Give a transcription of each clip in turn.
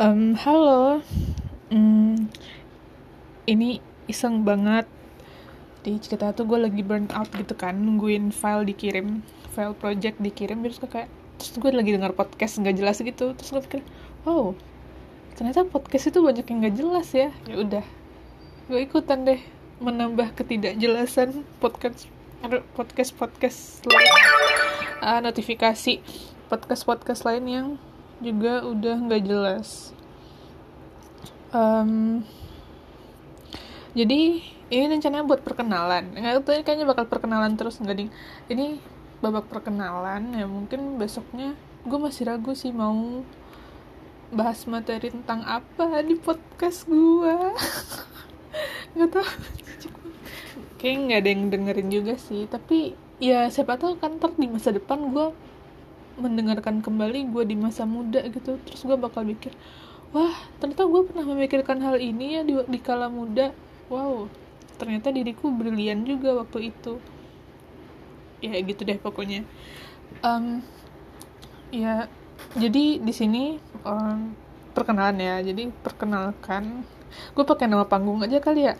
Um, halo, Hmm, ini iseng banget. Di cerita tuh gue lagi burn out gitu kan, nungguin file dikirim, file project dikirim, terus gue kayak, terus gue lagi denger podcast nggak jelas gitu, terus gue pikir, wow, ternyata podcast itu banyak yang nggak jelas ya. Ya udah, gue ikutan deh menambah ketidakjelasan podcast podcast podcast lain, uh, notifikasi podcast podcast lain yang juga udah nggak jelas. Um, jadi ini rencananya buat perkenalan. Nggak tahu kayaknya bakal perkenalan terus nggak ding? Ini babak perkenalan ya mungkin besoknya gue masih ragu sih mau bahas materi tentang apa di podcast gue nggak tahu. Kayak nggak ada yang dengerin juga sih tapi ya siapa tahu kan ntar di masa depan gue mendengarkan kembali gue di masa muda gitu. Terus gue bakal mikir wah ternyata gue pernah memikirkan hal ini ya di, di kala muda. Wow ternyata diriku brilian juga waktu itu. Ya gitu deh pokoknya. Um, ya jadi di sini um, perkenalan ya. Jadi perkenalkan gue pakai nama panggung aja kali ya.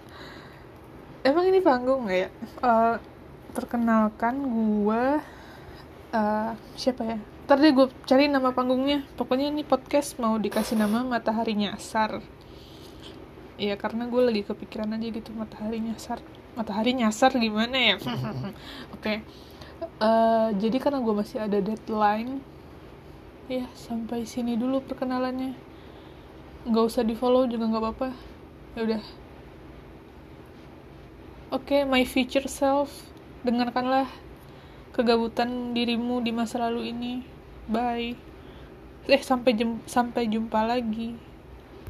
Emang ini panggung nggak ya? Uh, perkenalkan gue uh, siapa ya ntar deh gue cari nama panggungnya. Pokoknya ini podcast mau dikasih nama matahari nyasar. Ya karena gue lagi kepikiran aja gitu matahari nyasar. Matahari nyasar gimana ya? Oke. Okay. uh, eh, jadi karena gue masih ada deadline ya sampai sini dulu perkenalannya. Nggak usah di follow juga nggak apa-apa. Ya udah. Oke okay, my future self. Dengarkanlah kegabutan dirimu di masa lalu ini. Bye. Eh sampai jem sampai jumpa lagi